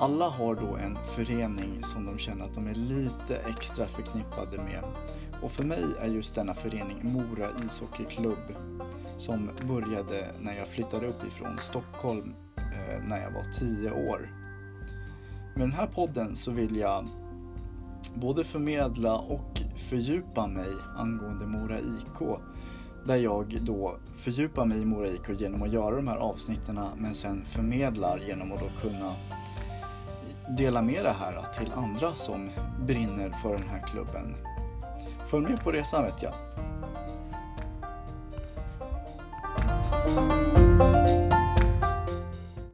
Alla har då en förening som de känner att de är lite extra förknippade med. Och för mig är just denna förening Mora ishockeyklubb som började när jag flyttade upp ifrån Stockholm eh, när jag var 10 år. Med den här podden så vill jag både förmedla och fördjupa mig angående Mora IK. Där jag då fördjupar mig i Mora IK genom att göra de här avsnitten men sen förmedlar genom att då kunna dela med det här till andra som brinner för den här klubben. Följ med på resan vet jag.